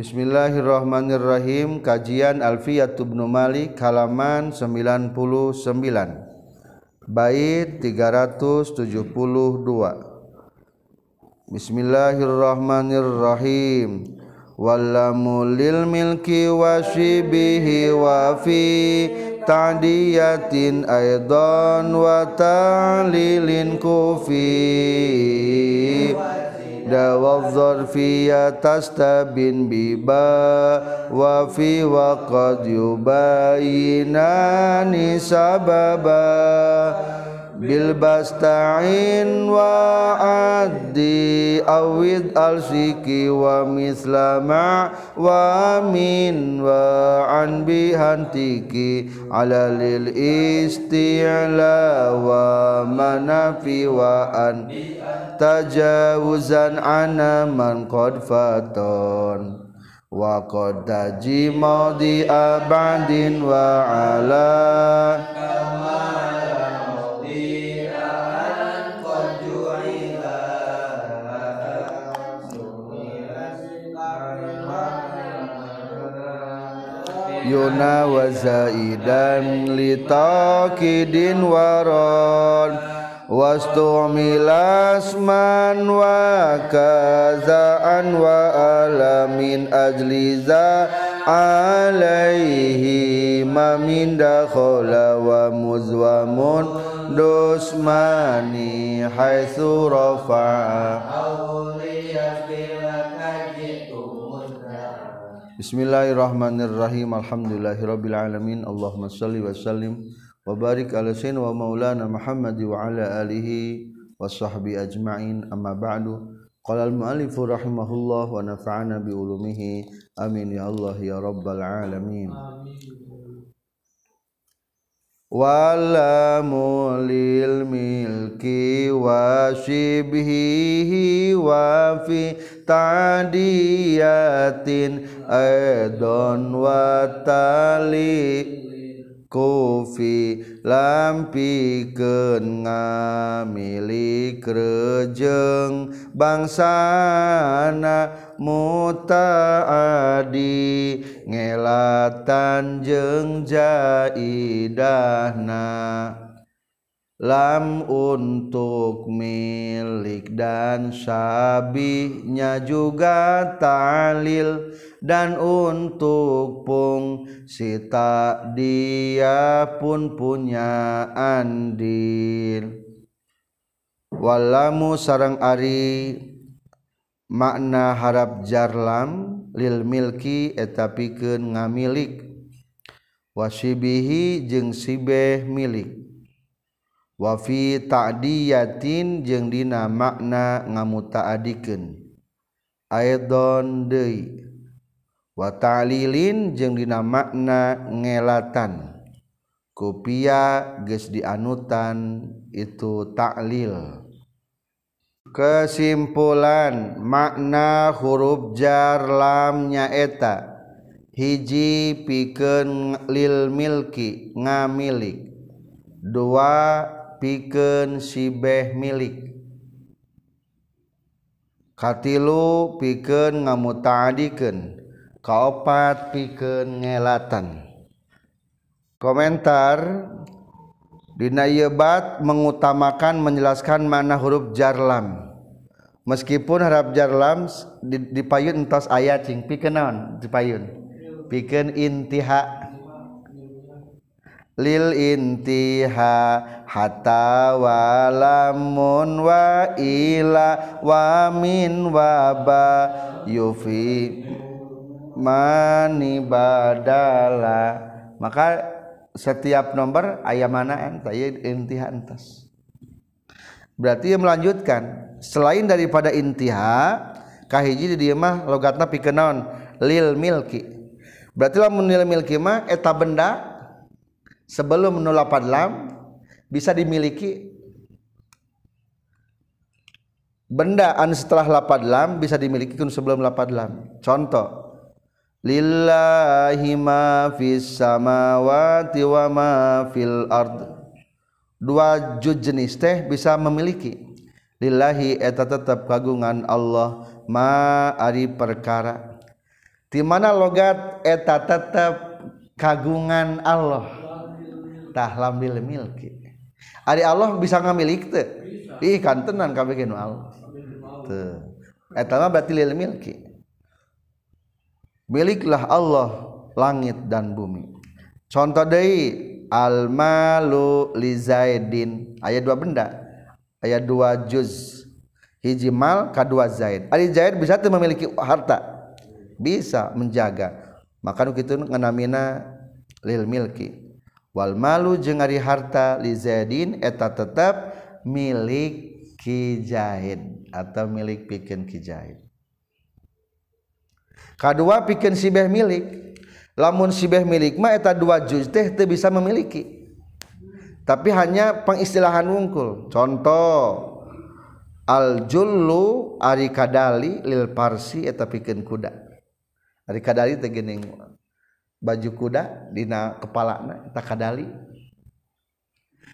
Bismillahirrahmanirrahim. Kajian Alfiyatubnu Malik halaman 99 Bait 372 Bismillahirrahmanirrahim. Wallamu lil milki wa shibihi wa fi ta'diyatin aidan wa ta'lilin kufi والظرفية تستبين ببا وفي وقد يبينان سببا. Bilbasta'in wa addi awid al-siki wa mislama wa min wa an bihantiki ala lil isti'la wa manafi wa an tajawuzan ana man qad faton wa qad taji maudi abadin wa ala yuna wa zaidan li taqidin waron wastumilasman wa kazaan wa alamin ajliza alaihi mamin dakhala wa muzwamun dusmani haitsu rafa'a Bismillahirrahmanirrahim Alhamdulillahirabbil alamin Allahumma shalli wa sallim wa barik ala sayyidina wa maulana Muhammad wa ala alihi wa sahbi ajma'in amma ba'du qala al muallif rahimahullah wa nafa'ana bi ulumihi amin ya Allah ya rabbal alamin wala mulil milki wa shibhihi wa fi tadiyatin aidon wa tali kufi lampikeun ngamili krejeng bangsana. Mutaadi ngelatan jeung jaidahna. Lam untuk milik dan sabihnya juga talil. Dan untuk pung sita dia pun punya andil. Walamu sarang ari makna harap jarlam lil milki eta pikeun ngamilik. Wasibihi jeung sibeh milik. Wa fi ta'diyatin jeung dina makna ngamutaadikeun. Aidon deui. Wa ta'lilin jeung dina makna ngelatan. Kupia geus dianutan itu ta'lil. kesimpulan makna huruf jar lam nyaeta. Hiji piken lil milki ngamilik. Dua piken sibeh milik. Katilu piken ngamutadiken kaopat piken ngelatan. Komentar Dina yebat mengutamakan menjelaskan mana huruf jarlam. Meskipun harap jarlam dipayun entos ayat cing. Pikeun naon dipayun? Pikeun intiha. Lil intiha hatta walamun wa ila wa min wa ba. Yufi mani badala maka setiap nomor ayat mana enta intiha entas. Berarti ia melanjutkan selain daripada intiha kahiji di dia mah logatna pikeun lil milki. Berarti lamun lil milki mah eta benda sebelum menolak lam bisa dimiliki. Benda an setelah lapad lam bisa dimiliki kun sebelum lapad lam. Contoh lillahi ma fis samawati wa ma fil ard. Dua jenis teh bisa memiliki. Lillahi eta tetap kagungan Allah ma ari perkara. Di mana logat eta tetap kagungan Allah. Tah lambil milki. Ari Allah bisa ngamilik teh? Ih kantenan kabeh Allah. Teu eta mah berarti lil milki. Miliklah Allah langit dan bumi. Contoh deui al malu li zaidin. Ayat dua benda. Ayat dua juz. Hiji mal kadua zaid. Ari zaid bisa teu memiliki harta? Bisa menjaga. Maka gitu ngenamina lil milki. Wal malu jeung ari harta li zaidin eta tetap milik kijahid atau milik pikeun kijahid kedua pikeun sibeh milik. Lamun sibeh milik mah eta dua juz teh teu bisa memiliki. Tapi hanya pengistilahan wungkul. Contoh al jullu ari kadali lil parsi eta pikeun kuda. Ari kadali teh geuning baju kuda dina kepalana eta kadali.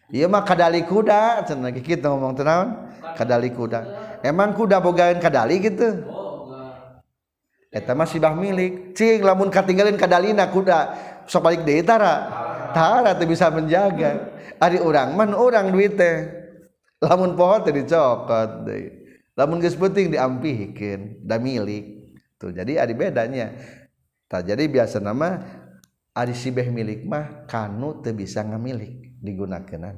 Iya mah kadali kuda, cenah kita ngomong tenaon, kadali kuda. Emang kuda bogaan kadali gitu? Eta mah sibah milik. Cing lamun katinggalin kadalina kuda. Sok balik deui tara? Tara teu bisa menjaga. Ari urang man urang duit teh. Lamun pohon teh dicokot deui. Lamun geus penting diampihkeun da milik. Tuh jadi ada bedanya. Tak jadi biasa nama ada sibeh milik mah kanu teu bisa ngamilik digunakan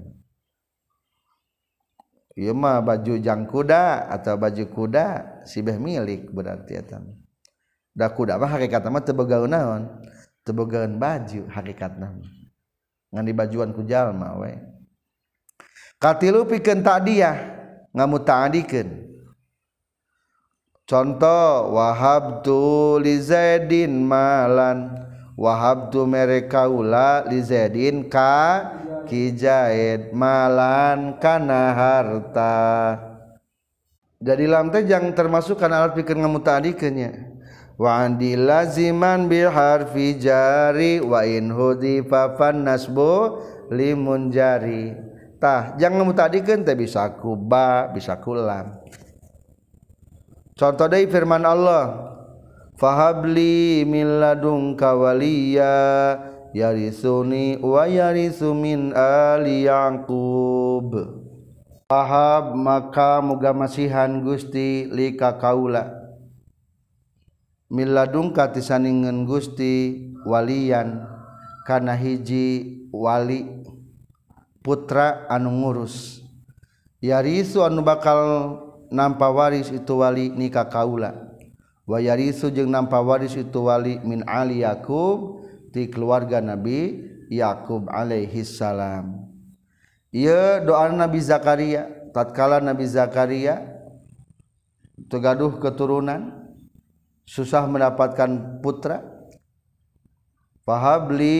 Iya mah baju jang kuda atau baju kuda sibeh milik berarti eta. Da kuda mah hakikatna mah teu begaeun naon? Teu begaeun baju hakikatna. Ngan dibajuan ku jalma we. Katilu pikeun ta'diyah ngamuta'adikeun contoh wahabtu li Zaidin malan wahabtu merekaula li Zaidin ka kijaid malan kana harta jadi lantai yang termasuk karena alat pikir ngamutadikeunnya wa andi laziman bi harfi jari wa in hudifa fan nasbu limun jari. Tah jangan ngamutadikeun teh bisa kuba bisa kulam. Contoh dari firman Allah fahabli min ladunka waliya yarisuni wa yarisu min ali yaqub. Fahab maka muga masihan Gusti lika kaula Mila dungka tisaningen Gusti walian kana hiji wali putra anu ngurus. Yarisu anu bakal nampa waris itu wali nikah kaula wa yarisu jeung nampa waris itu wali min Ali Yakub ti keluarga Nabi Yakub alaihi salam. Ieu doa Nabi Zakaria tatkala Nabi Zakaria tegaduh keturunan susah mendapatkan putra? Fahabli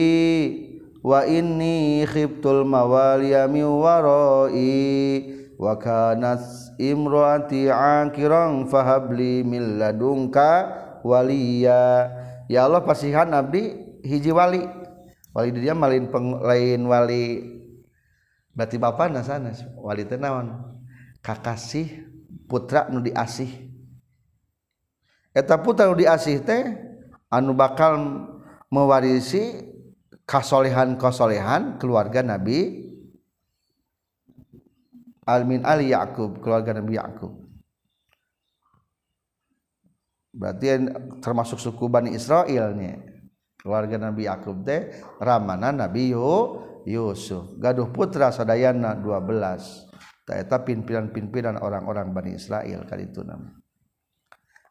wa inni khiftul mawaliya mi warai Wakanas imroati angkirong fahabli min ladungka waliya. Ya Allah pasihan abdi hiji wali. Wali dia malin peng, lain wali. Berarti bapak nasana wali tenawan kakasih putra nu diasih eta putra diasih teh anu bakal mewarisi kasolehan-kasolehan keluarga Nabi almin ali Yakub keluarga Nabi Yakub berarti termasuk suku Bani Israel nih keluarga Nabi Yakub teh ramana Nabi Yusuf. Gaduh putra sadayana 12 eta pimpinan-pimpinan orang-orang Bani Israel kali itu nama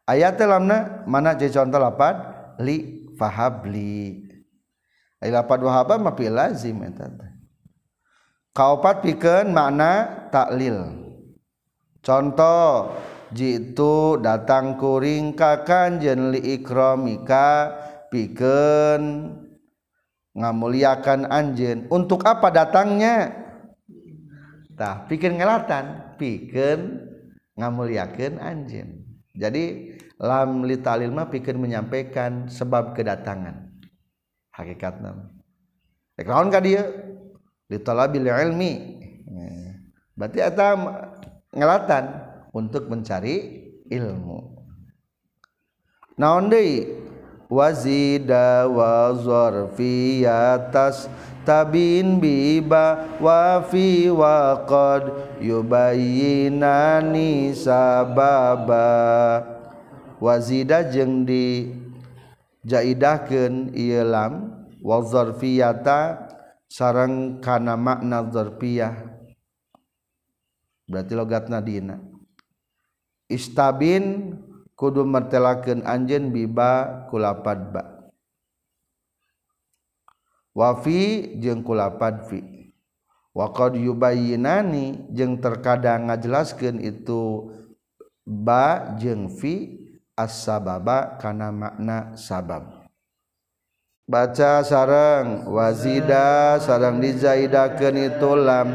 ayat lamna mana jadi contoh lapan? Li fahabli. Ayat lapan wahaba mah lazim eta kaupat pikeun makna taklil. Contoh jitu datang kuring ka kanjeun li ikramika pikeun. Ngamuliakan anjeun untuk apa datangnya? Tah pikeun ngelatan. Pikeun ngamuliakeun anjeun. Jadi lam li talil mah pikeun menyampaikan sebab kedatangan. Hakikatna rek naon ka dieu litalabil ilmi. Berarti eta ngelatan untuk mencari ilmu. Naon deui? Wazida wa zarfiyatas tabin biba wa fi wa qad yubayyinani sababa wazida jeung di jaidahkeun ieu lam wa zarfiyata sareng kana makna zarfiyah. Berarti logatna dina istabin kudu martelakeun anjeun biba kulapad ba. Wafi jeung kulapad fi. Wa qad yubayyinani jeung terkadang ngajelaskeun itu ba jeung fi as-sababa kana makna sabab. Baca sarang wazida sarang dizaidakeun itu lam.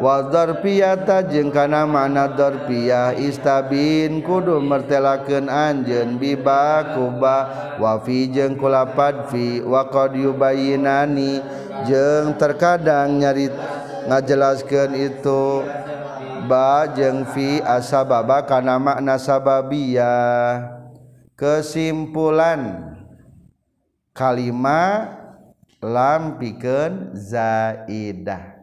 Wa dzarfiyata jeung kana makna dzarfiyah istabin kudu mertelakeun anjeun biba kuba. Wa fi jeung kulapad fi wa qad yubayinani jeung terkadang nyarit ngajelaskeun itu. Ba jeung fi asababa kana makna sababiyah. Kesimpulan. Kalimat lam pikeun zaidah.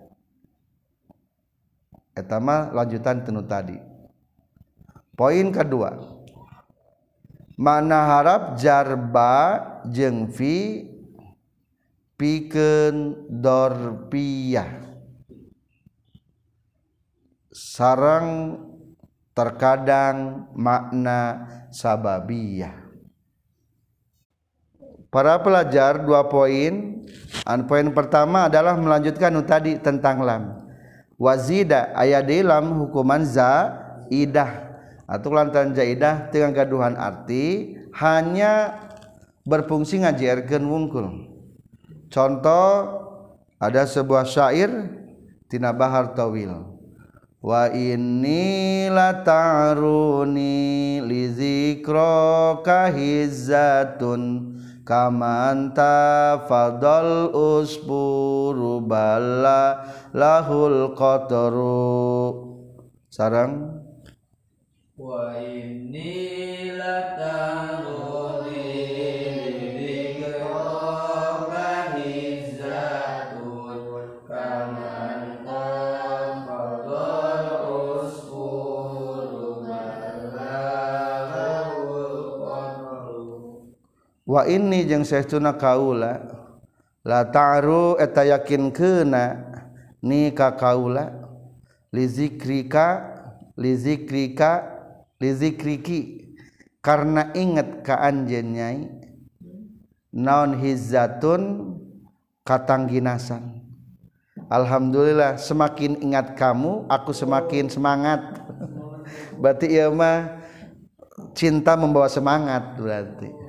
Etama lanjutan tenu tadi. Poin kedua. Mana harap jarba jeung fi pikeun dorpiyah? Sarang terkadang makna sababiyah. Para pelajar dua poin. An poin pertama adalah melanjutkan tadi tentang lam. Wazida aya dalam hukuman zaidah. Atau lantaran zaidah dengan gaduhan arti hanya berfungsi ngajarkeun wungkul. Contoh ada sebuah syair tina bahar tawil wa inni la ta'runi li zikraka hizzatun kamanta fadal usburu balla lahul qataru sarang. Wa inni lataruni lidzikraka wa inni jeung saestuna kaula la ta'ru eta yakin keuna ni ka kaula li zikrika li zikrika li zikriki karena inget ka anjeun nyai naon hizzatun katangginasan. Alhamdulillah semakin ingat kamu aku semakin semangat. Berarti ieu mah cinta membawa semangat berarti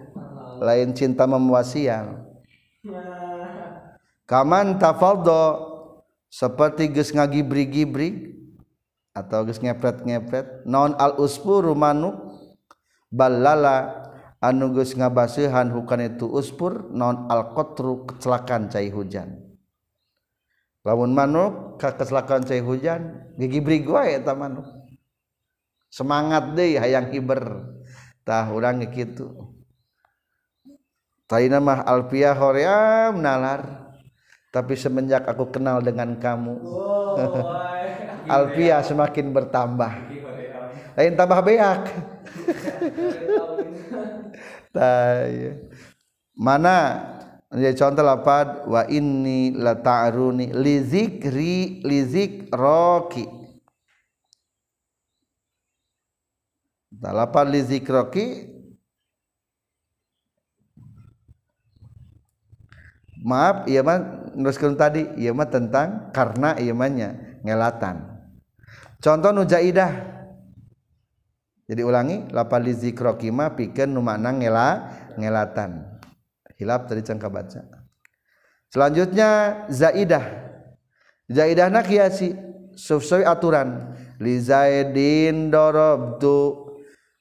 lain cinta membawa sial kaman tafaldo seperti geus ngagibri-gibri atau geus ngepret-ngepret non al uspuru manuk? Ballala anu geus ngabaseuhan hukan itu uspur non al qatru kecelakaan cai hujan. Lamun manuk ka kecelakaan cai hujan gigibri wae eta manuk. Semangat deui hayang hiber. Tah urang kitu Taina mah alfiah hoream nalar. Tapi semenjak aku kenal dengan kamu alfiah semakin bertambah. Lain tambah beak. Mana? Ya contoh lapad wa inni la ta'runi li zikri li zikroki. Lapad li zikroki maaf iya mah nuruskeun tadi. Iya mah tentang karena iya mahnya ngelatan. Contoh nu jaidah. Jadi ulangi lapal li zikroki mah pikeun nu makna ngela ngelatan. Hilap tadi cangka baca selanjutnya zaidah. Zaidahna kiasi sesuai aturan. Li zaidin darabtu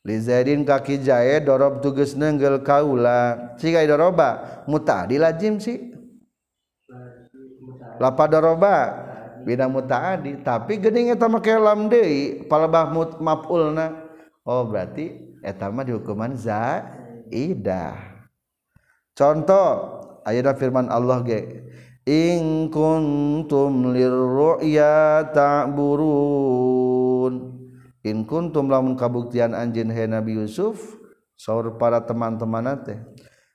li zaidin kaki jae darabtu geus neunggel kaula. Siga doroba mutaadi lazim sih lapad doroba bina mutaadi tapi geuning eta make lam palebah maf'ulna oh berarti eta mah dihukuman zaidah. Contoh ayat firman Allah ge in kuntum lirru'ya ta'burun in kuntum lamun kabuktian anjeun he Nabi Yusuf saur para teman-temanna teh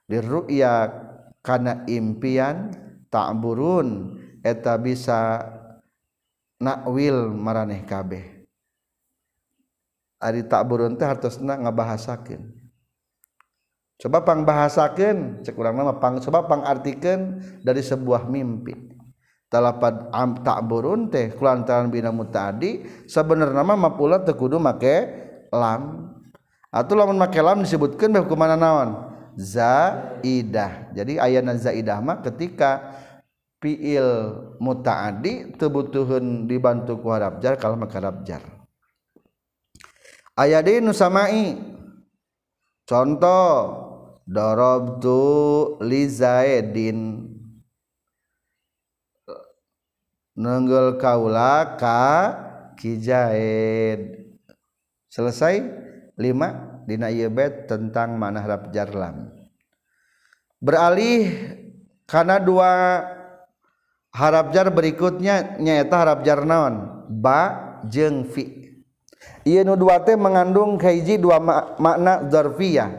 diruya kana impian tak burun eta bisa nakwil maraneh kabeh. Ari tak burun teh hartosna ngabahasakeun. Coba pang bahasakeun cek urang mah pang coba pang artikeun dari sebuah mimpi. Talapad am ta'burun teh kulantaran bina mutaadi sabenerna mah mapula teu kudu make lam. Atau lamun make lam disebutkeun beh kumaha naon? Zaidah. Jadi ayana zaidah mah ketika fiil mutaadi tebutuhun dibantu ku harap jar kalau maka harap jar ayat ini nusamai contoh darabtu li zaidin nenggel kaula ka kijaid selesai? Lima? Dina ieu bet tentang mana harap jarlam. Beralih karena dua harap jar berikutnya nyaeta harap jar naon? Ba jeung fi. Ieu nu dua teh mengandung kahiji dua makna dzarfiyah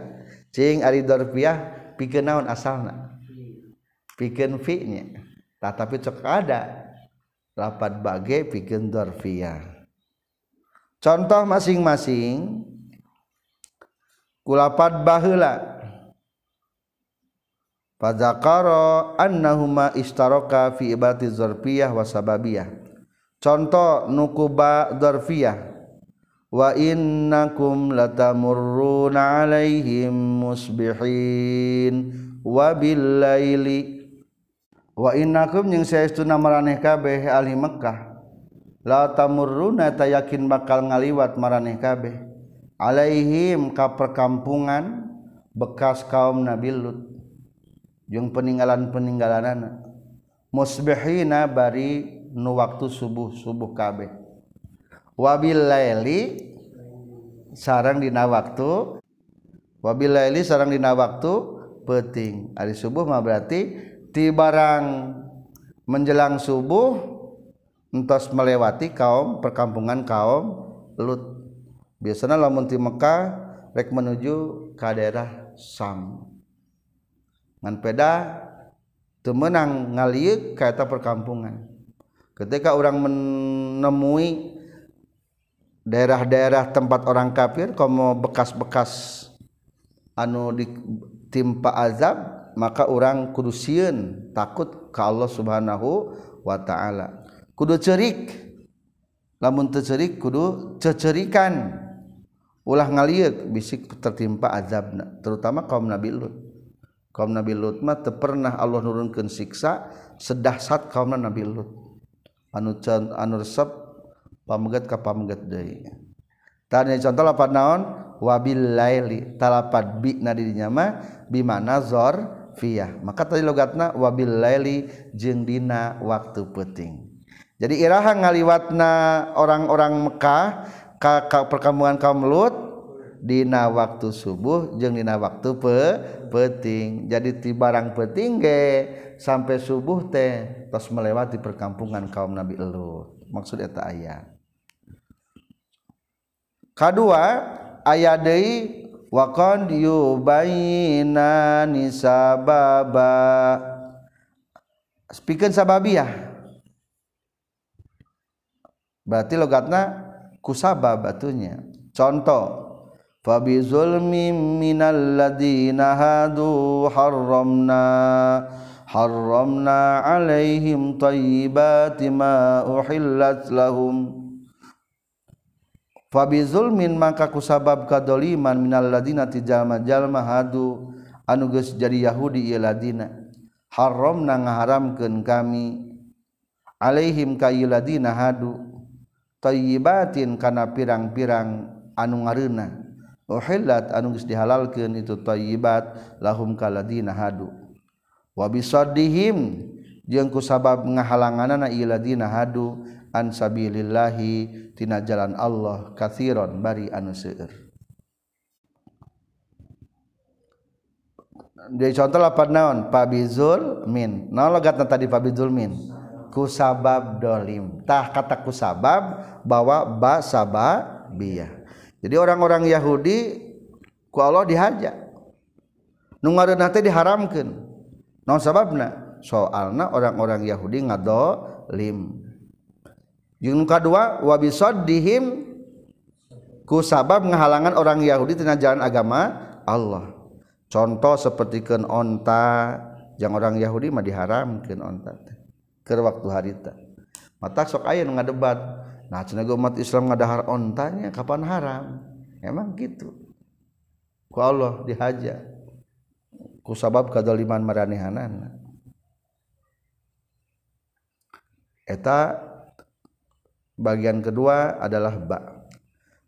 cing ari dzarfiyah pikeun naon asalna? Pikeun fi nya. Tah tapi cek ada. Lapat bage pikeun dzarfiyah contoh masing-masing. Kulapat baheula fadzakara annahuma istaraka fi ibati dzarfiyah wa sababiyah. Contoh nukuba dzarfiyah wa innakum latamurruna alaihim musbihin. Wa billaili wa innakum jeung saestuna maraneh kabeh ahli Mekkah. La tamurruna ta yakin bakal ngaliwat maraneh kabeh. Alaihim ka perkampungan bekas kaum Nabi Lut. Jeung peninggalan-peninggalanana. Musbihina bari nu waktu subuh-subuh kabeh. Wabil laili sarang dina waktu wabil laili sarang dina waktu penting hari subuh mah berarti ti barang menjelang subuh entos melewati kaum perkampungan kaum Lut. Biasanya lamun ti Mekah rek menuju ke daerah Sam. Peda temenang ngaliuk kata perkampungan. Ketika orang menemui daerah-daerah tempat orang kafir kamu bekas-bekas anu ditimpa azab maka orang kudu sieun takut ka Allah Subhanahu wa taala. Kudu cerik. Lamun tecerik kudu cecerikan ulah ngaliuk bisik tertimpa azabna terutama kaum Nabi Lut. Kaum Nabi Lut mah teu pernah Allah nurunkeun siksa sedahsat kaum Nabi Lut. Anu can anu resep pamegat ka pamegat deui. Tanya contoh lapan naon? Wabil laili talapat bi na dirinya mah bimana zor fiyah maka tadi logatna wabil laili jeung dina waktu peuting jadi iraha ngaliwatna orang-orang Mekah ka, ka perkampungan kaum Lut Dina waktu subuh jeung dina waktu pe peting. Jadi ti barang peting ge sampai subuh teh tos melewati perkampungan kaum Nabi Lut. Maksud eta ayat kadua ayat deui wa qad yubayina nisababa. Spikeun sababiyah berarti logatna kusabab batunya contoh Fabizulmi minal ladina hadu harramna harramna alaihim tayyibati ma uhillat lahum fabizulmin maka kusabab kadoliman minal ladina tijalma jalma hadu anu geus jadi Yahudi ieu ladina. Haramna ngaharamkeun kami. Alaihim ka ladina hadu. Tayyibatin kana pirang-pirang anu ngareuna uhillat anu geus dihalalkeun itu thayyibat lahum ka ladina hadu. Wa bisaddihim jeung kusabab ngahalanganna ieu ladina hadu. An sabilillahi tina jalan Allah katsiron bari anu seueur. Jadi contoh lapan naon? Pabizul min. Naon logatna tadi pabizul min? Kusabab dolim. Tah kata kusabab bawa ba sababiyah jadi orang-orang Yahudi ku Allah dihaja nu ngareunah teh diharamkeun. Naon sababna? Soalna orang-orang Yahudi ngadolim jeung kadua wa bisaddihim ku sabab ngahalangan orang Yahudi tina jalan agama Allah. Contoh sepertikan onta yang orang Yahudi mah diharamkan onta ke waktu harita mata sok aya nu ngadebat. Nah cenah umat Islam ngadahar ontanya kapan haram? Emang gitu. Ku Allah dihaja ku sabab kadaliman maranehanan eta bagian kedua adalah ba.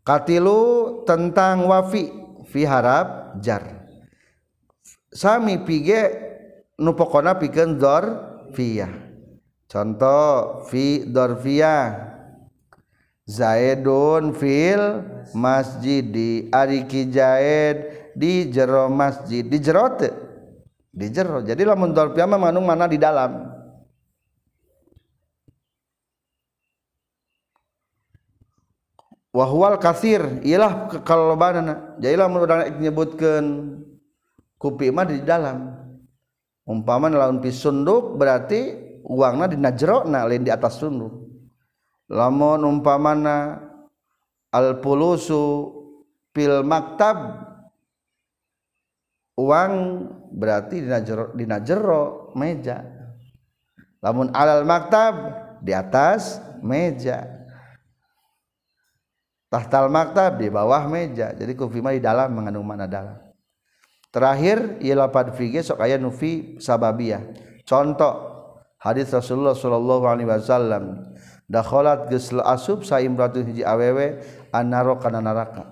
Katilu tentang wafi fi harap jar. Sami pige nu pokona pikeun dzarfiyah contoh fi dzarfiyah Zaidun fil masjid ari ki Zaid di jero masjid di jero teu di jero. Jadi lamun dzarfiyah mah mana di dalam wahwal kasir ialah kekalobanana jadilah urang nyebutkeun kupi mah di dalam. Umpama laun pi sunduk berarti uangna di najrona lain di atas sunduk. Lamun umpamana al pulusu pil maktab uang berarti di najro di najro meja. Lamun alal maktab di atas meja. Tahtal maktab di bawah meja. Jadi kufi di dalam mengandung mana dalam. Terakhir ialah pad fige sok aya nufi sababiyah. Contoh hadis Rasulullah sallallahu alaihi wasallam dakhalat geus asub sa imratu hiji awewe annaro kana neraka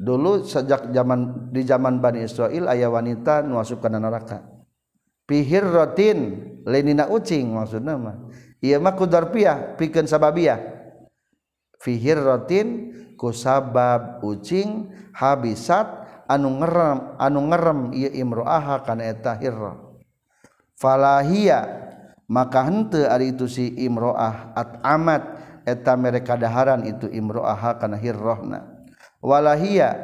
dulu sejak zaman di zaman Bani Israel aya wanita nu asup kana neraka pihir rotin lenina ucing maksudna mah. Ieu mah kudarpiah pikeun sababiyah fihirrotin kusabab ucing habisat anu ngerem anu ngerem ieu imroaha kana eta hirra. Falahia maka henteu ari itu si imroah at amat eta mere kadaharan itu imroaha kana hirrohna. Walahia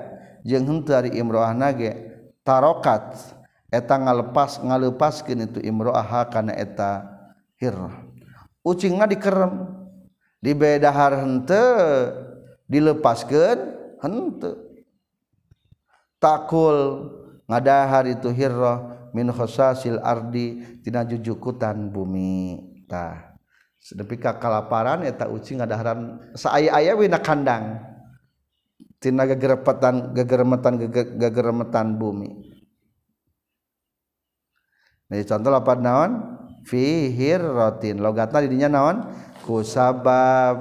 jeung henteu ari imroah nage tarokat eta ngalepas ngalepaskeun itu imroaha kana eta hirrah ucingna dikerem. Dibedahar henteu dilepaskeun henteu takul ngadahar itu hirrah min khosasil ardi tina jujukutan bumi. Tah. Sedepi ka kalaparan eta uci ngadaharan saaya-aya wina kandang. Tina gegerepetan gegeremetan gegeremetan bumi. Nah, contoh lapan naon? Fi hirratin. Logatna didinya naon kusabab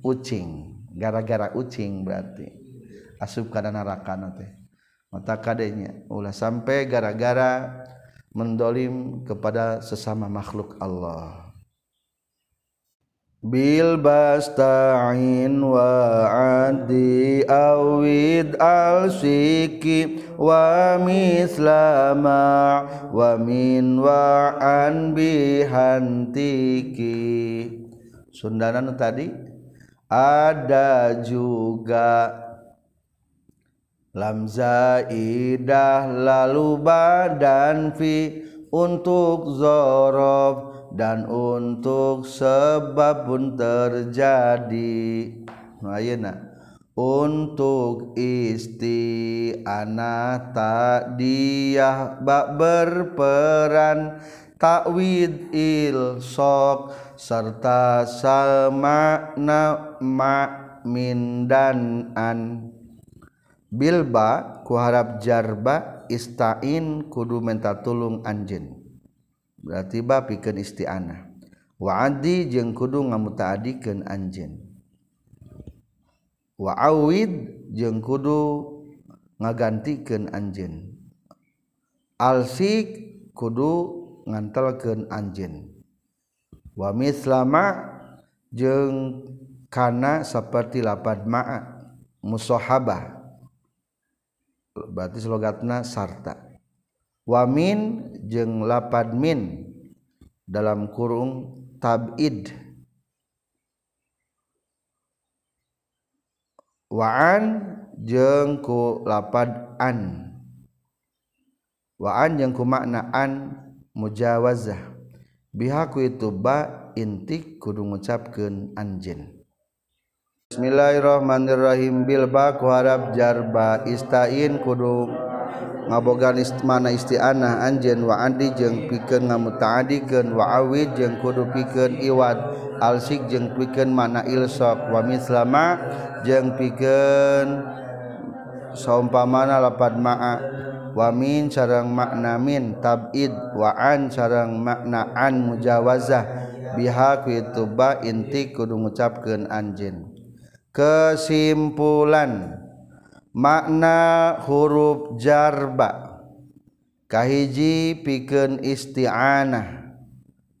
ucing gara-gara ucing berarti. Asup kana neraka teh mata kadenya ulah sampai gara-gara mendolim kepada sesama makhluk Allah. Bil basta'in wa adi awid al siki wa mislama wa min wa an bihantiki sundanan tadi. Ada juga lamzaidah lalu badan fi untuk zorof dan untuk sebab pun terjadi. Ayeuna untuk isti anak tak dia bak berperan takwid il sok serta samakna ma min dan an bilba kuharap jarba istain kudu menta tulung anjen berarti ba pikeun isti'anah. Wa'adi jeung kudu ngamutaadikeun anjen wa'awid jeung kudu ngagantikeun anjen alsik kudu ngantelkeun anjen wa mislama jeung kana seperti lapad ma'a musahabah berarti slogatna sarta. Wamin jeng lapad min dalam kurung tabid. Waan jengku lapad an. Waan jengku maknaan mujawazah bihaku itu ba intik kudu ngucapkeun anjeun. Bismillahirrahmanirrahim. Bil ba ku harap jarba istain kudu ngabogan ist mana isti'anah anjeun. Wa adi jeung pikeun ngamutaadikeun wa awid jeung kudu pikeun iwad alsik jeung pikeun mana ilsaq wa mislama jeung pikeun saumpamana lapad ma'a. wamin sarang maknamin tabid. Waan sarang maknaan mujawazah. Biha ba inti kudu ngucapkeun anjeun. Kesimpulan. Makna huruf jarba. Kahiji pikeun isti'anah.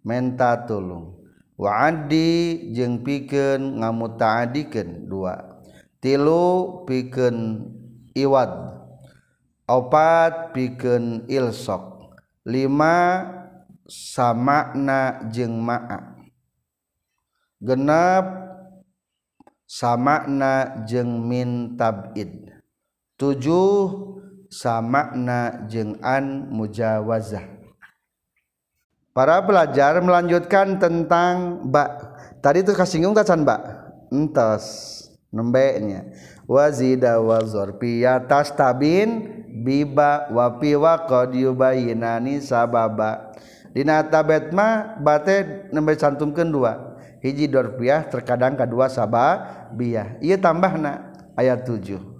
Menta tulung. Wa'adi jeung pikeun ngamutaadikeun dua. Tilu pikeun iwad. Opat pikeun ilsok. Lima samakna jeung ma'a. Genap samakna jeung min tabid. Tujuh samakna jeung an mujawazah. Para pelajar melanjutkan tentang ba. Tadi itu kasinggung tacan ba. Entos nembeknya wazida wa zorfiya tastabin biba wa fi wa qad yubayinani sababa. Dina tabet ma bate nembe cantumkeun dua. Hiji dorfiah terkadang kedua sababiyah. Ieu tambahna ayat 7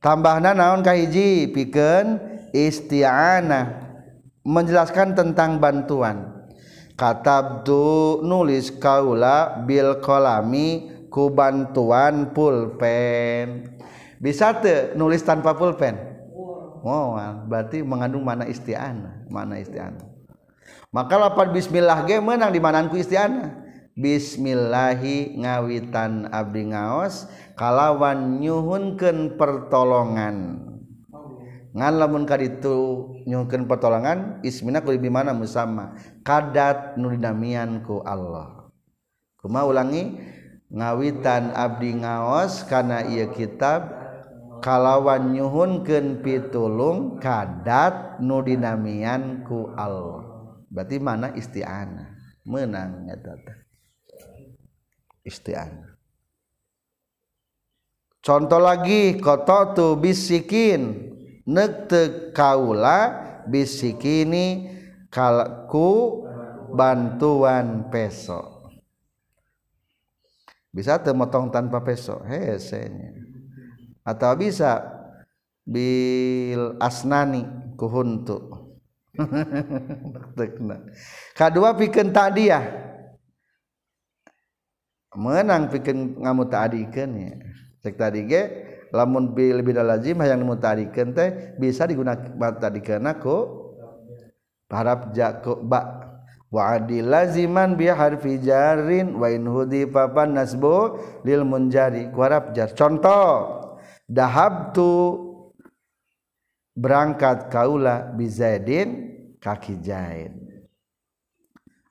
tambahna naon ka hiji? Pikeun isti'anah menjelaskan tentang bantuan. Katabtu nulis kaula bil kolami ku bantuan pulpen. Bisa te nulis tanpa pulpen? Wow. Oh, berarti mengandung mana isti'anah mana isti'anah maka lapan bismillah ge menang di mananku isti'anah Bismillahi ngawitan abdi ngaos kalawan nyuhunkeun pertolongan. Ngan lamun kaditu nyuhunkeun pertolongan ismina kudu di mana? Musamma kadat nulinamian ku Allah. Kumaha ulangi? ngawitan Abdi ngaos karena ia kitab kalawan nyhunken pitulung kadat nudinamian ku Allah berarti mana istiana menang istiana contoh lagi koto tu bisikin nekte kaula bisikini kalku bantuan peso. bisa temotong tanpa peso. Hesenya atau bisa bil asnani kuhuntu. Kedua pikeun tadiah menang pikeun ngamu tadikeun ya cek tadi ge lamun bi lebih lazim hayang mutadikeun teh bisa digunakan tadikeun ku harap jako ba. Wa adil laziman bi harfi jarin wa in hudifa pan nasbu lil munjari. Ku jar. Contoh dahabtu berangkat kaula bi zaidin kaki zaid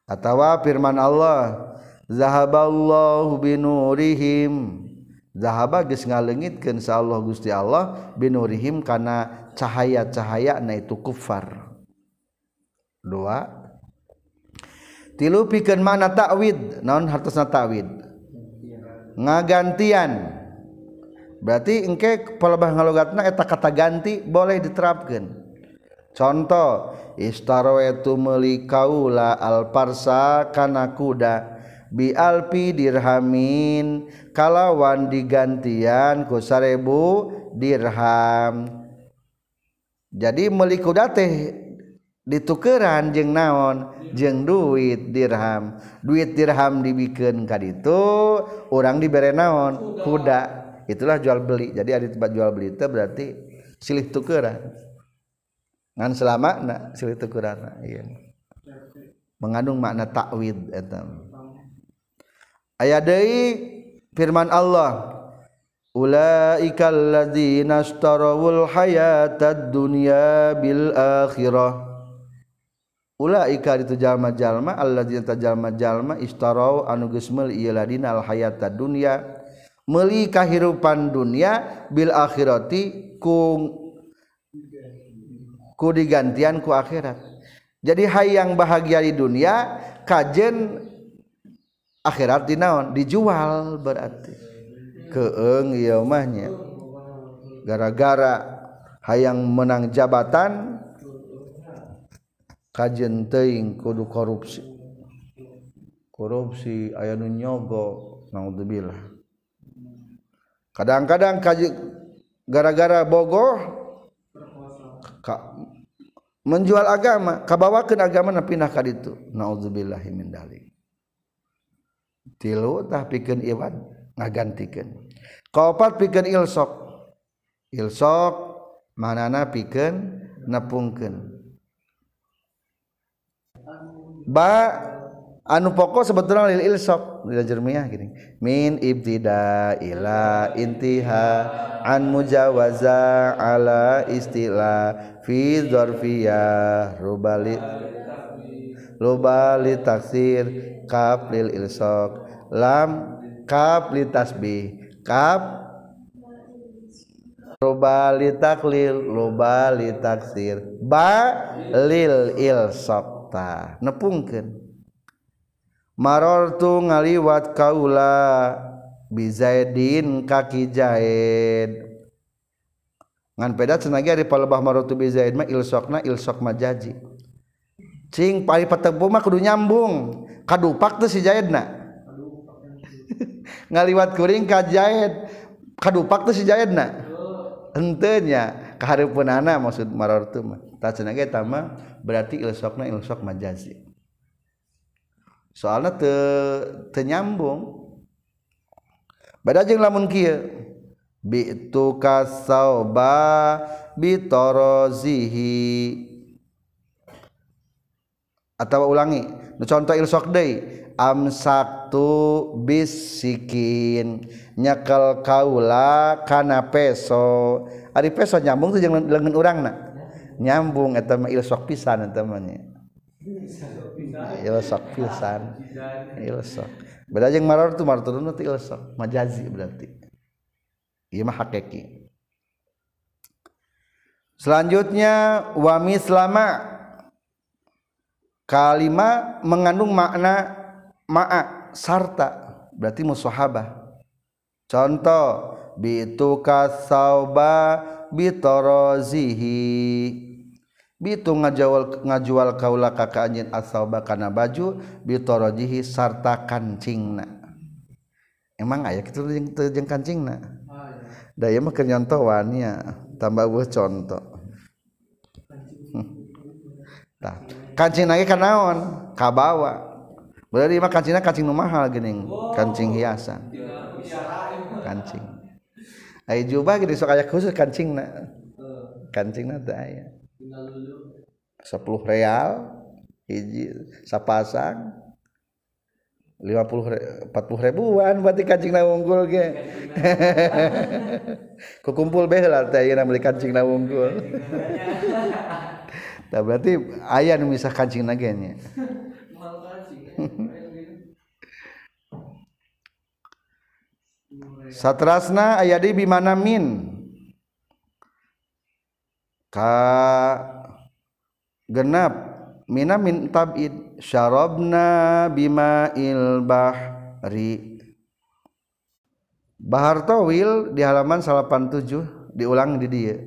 atawa firman Allah zahaballahu binurihim zahaba geus ngalengitkeun sa Allah Gusti Allah binurihim kana cahaya-cahaya na itu kufar. Dua tilu pikeun mana takwid? Naon hartosna takwid? Ngagantian. Berarti engke palebah ngalogatna eta kata ganti boleh diterapkeun. Contoh istaraitu meuli kaula al parsa kana kuda. Bi alpi dirhamin kalawan digantian ku sarebu dirham. Jadi meuli kuda teh ditukeran jeung naon? Jeung duit dirham. Duit dirham dibikin kali itu orang diberi naon? Kuda. Itulah jual beli. Jadi ada tempat jual beli itu berarti silih tukeran. Ngan selama nak silih tukeran. Iya. mengandung makna takwid etam ayat dari firman Allah ulaikal ladzina ashtarawul hayatad dunya bil akhirah. ulaika itu jalma-jalma alladzina jinta jalma-jalma istarau anu geus meuli ieu ladina al hayata dunya. Meuli kahirupan dunya bil akhirati ku ku digantian ku akhirat. Jadi hayang bahagia di dunia kajen akhirat dinaon dijual berarti. Keeng ieu mahnya gara-gara hayang menang jabatan kajen teing kudu korupsi. Korupsi aya nu nyogo naudzubillah. Kadang-kadang gara-gara bogoh ka, menjual agama kabawakeun agama na pindah ka ditu. Naudzubillahi min dalik. Tilu tah pikeun iwad ngagantikeun kaopat pikeun ilsok. Ilsok manana pikeun nepungkeun. Ba anu pokok sebetulnya lil ilsok. Lil jermiah gini. Min ibtida ila intiha an mujawaza ala istila fi dzarfiyah. Rubali rubali taksir kaf lil ilsok. Lam kaf li tasbih. Kaf rubali taklil rubali taksir. Ba lil ilsok ta nepungken marortu ngaliwat Kaula bizaidin kaki jaid ngan pedat cenagi ari palebah marortu bizaid mah ilsokna ilsok majaji. Cing pari patebu mah kudu nyambung. Kadupak teh si jaidna ngaliwat kuring ka jaid kadupak teh si jaidna henteu nya kahareupeunnana maksud marortu mah. Tah cenah ge tama berarti ilsokna ilsok majazi. Soalnya te tenyambung beda jeung lamun kieu. Bitu kasauba bitorozihi atau ulangi nu contoh ilsok deui amsaktu bisikin nyekel kaula kana peso. Ari peso nyambung tuh jeung leungeun urangna nyambung eta mah ilsok pisan eta mah ilsok pisan. Ilsok. Beda jeung maror tu maror turun itu ilsok. Majazi berarti. Ieu mah hakiki selanjutnya wa mislama. Kalima mengandung makna ma'a sarta. Berarti musahabah. Contoh bitu kasauba bitorozihi bitu ngajawal ngajual kaula ka anjeun asauba kana baju bitorojihi sarta kancingna. Emang aya kitu jeung jeung kancingna? Da ieu mah keur nyontoannya tambah eueuh contoh tah. Kancing lagi kan naon kabawa berarti mah kancingna kancing nu mahal geuning kancing hiasan. Kancing. Ai jubah gitu sok aya khusus kancingna. Kancingna teh aya sepuluh real hiji sapasang lima puluh empat puluh ribuan berarti kancing na unggul ge. Kukumpul beh teh ayeuna beli kancing na unggul. Tah berarti aya nu misah kancing na ge nya. Satrasna aya di bimana min? Ka genap. Mina min tabid. Syarabna bima bahri. Bahar Tawil di halaman 87 diulang di dia.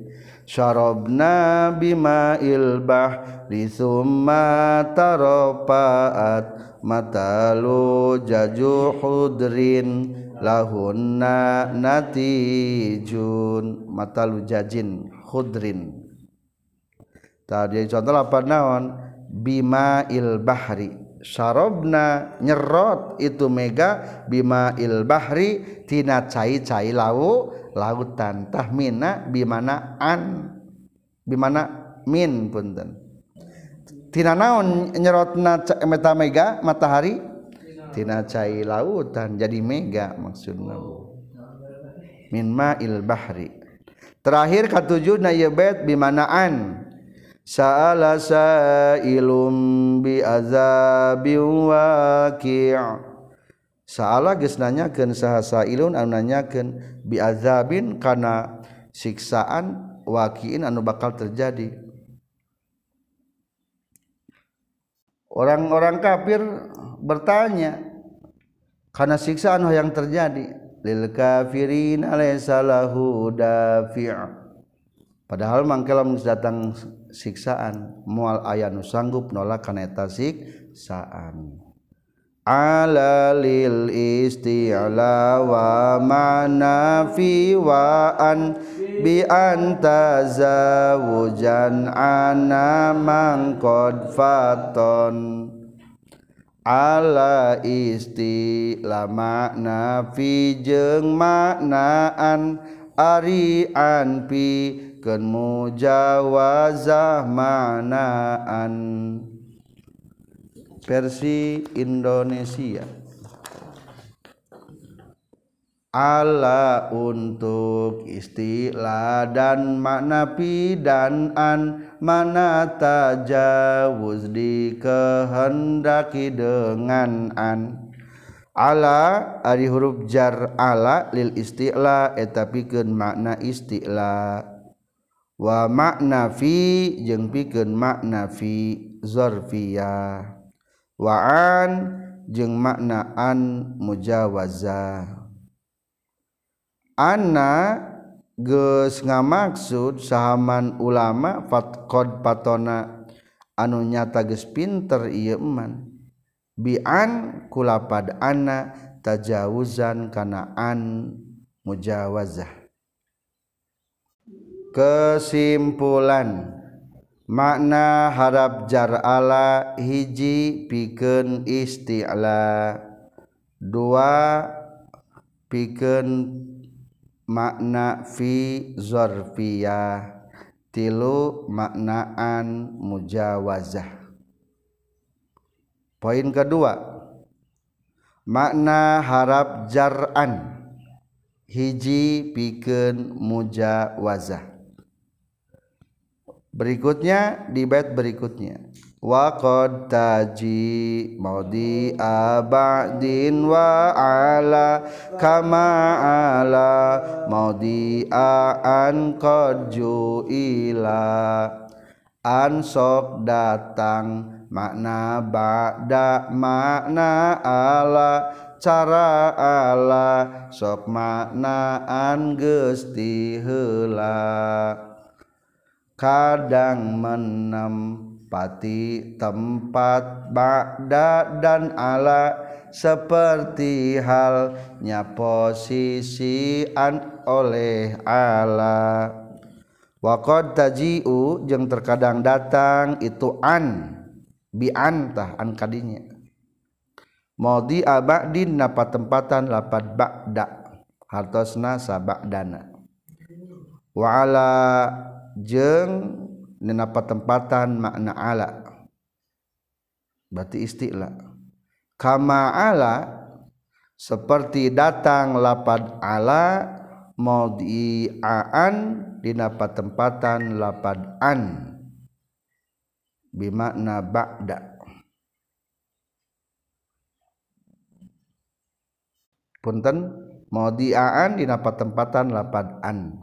Syarabna bima ilbah di summa taropaat matalu jaju hudrin. Lahunna natijun. Matalu jajin hudrin tadi contoh apa naon? Bima il bahri. Syarabna nyerot itu mega bima il bahri tina cai-cai lau lautan. Tahmina bimana an bimana min punten. Tina naon nyerotna meta mega matahari? Tina cai lautan. Jadi mega maksudna min ma'il bahri. Terakhir katujuh na bait bimanaan sa'ala sa'ilum bi azabi waqi' sa'ala geus nanyakeun saha sa'ilun anu nanyakeun bi azabin kana siksaan waqi'in anu bakal terjadi. Orang-orang kafir bertanya karena siksaan yang terjadi? Lil kafirin alaysa lahu dafi' padahal mangkala datang siksaan. Mual aya nu sanggup nolak kana eta siksaan. Alalil isti'la wa manafi wa an bi anta zawujan ana mangkod qad faton. Ala isti la makna fi jeung maknaan ari an pi ken mujawazah manaan versi Indonesia. Ala untuk istilah dan makna pi dan an mana tajawuz dikehendaki dengan an ala ari huruf jar ala lil isti'la eta pikeun makna isti'la wa maknafi jeung pikeun maknafi zarfiyah. Waan jeung makna an mujawaza anna geus ngamaksud sahaman ulama fatqad patona anu nyata geus pinter ieu eman. Bi'an kulapad anna tajawuzan kana an mujawazah. Kesimpulan. Makna harap jar ala hiji pikeun isti'la. Dua pikeun makna fi zorfiyah. Tilu maknaan mujawazah. Poin kedua makna harap jar'an hiji pikeun mujawazah berikutnya di bait berikutnya. Wa qad taji maudi abadin wa ala kama ala maudi an qad juila. An sok datang makna ba'da makna ala cara ala sok maknaan gesti heula kadang menempati tempat ba'da dan ala seperti halnya posisian oleh ala. Waqad taji'u jeung terkadang datang itu an bi antah an kadinya. Maudi abadin napa tempatan lapad ba'da hartosna sabadana wa ala jeng nenapa tempatan makna ala. Berarti istilah. Kama ala seperti datang lapad ala maudhi'an dinapa tempatan lapad an. Bimakna ba'da. Punten maudhi'an dinapa tempatan lapad an.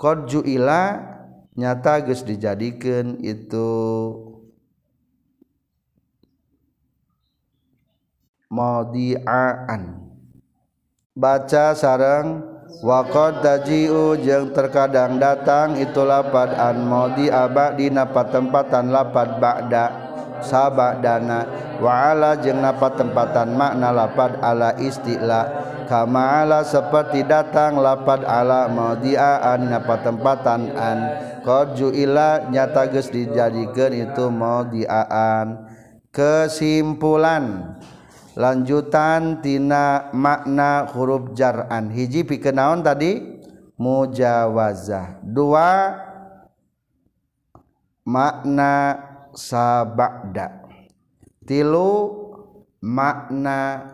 Qad ju'ila nyata geus dijadikan itu maudi'an. Baca sarang waqad taji'u jeung terkadang datang itu lapad an maudi aba dina tempatan lapad ba'da sabadana. Wa ala jeung napa tempatan makna lapad ala istilah kama ala seperti datang lapad ala maudi'an napa tempatan an ila nyata ge dijadikan itu diaan kesimpulan lanjutantina makna huruf jaran. Hiji pikenaon tadi? Mujawazah. Dua makna sabakda tilu makna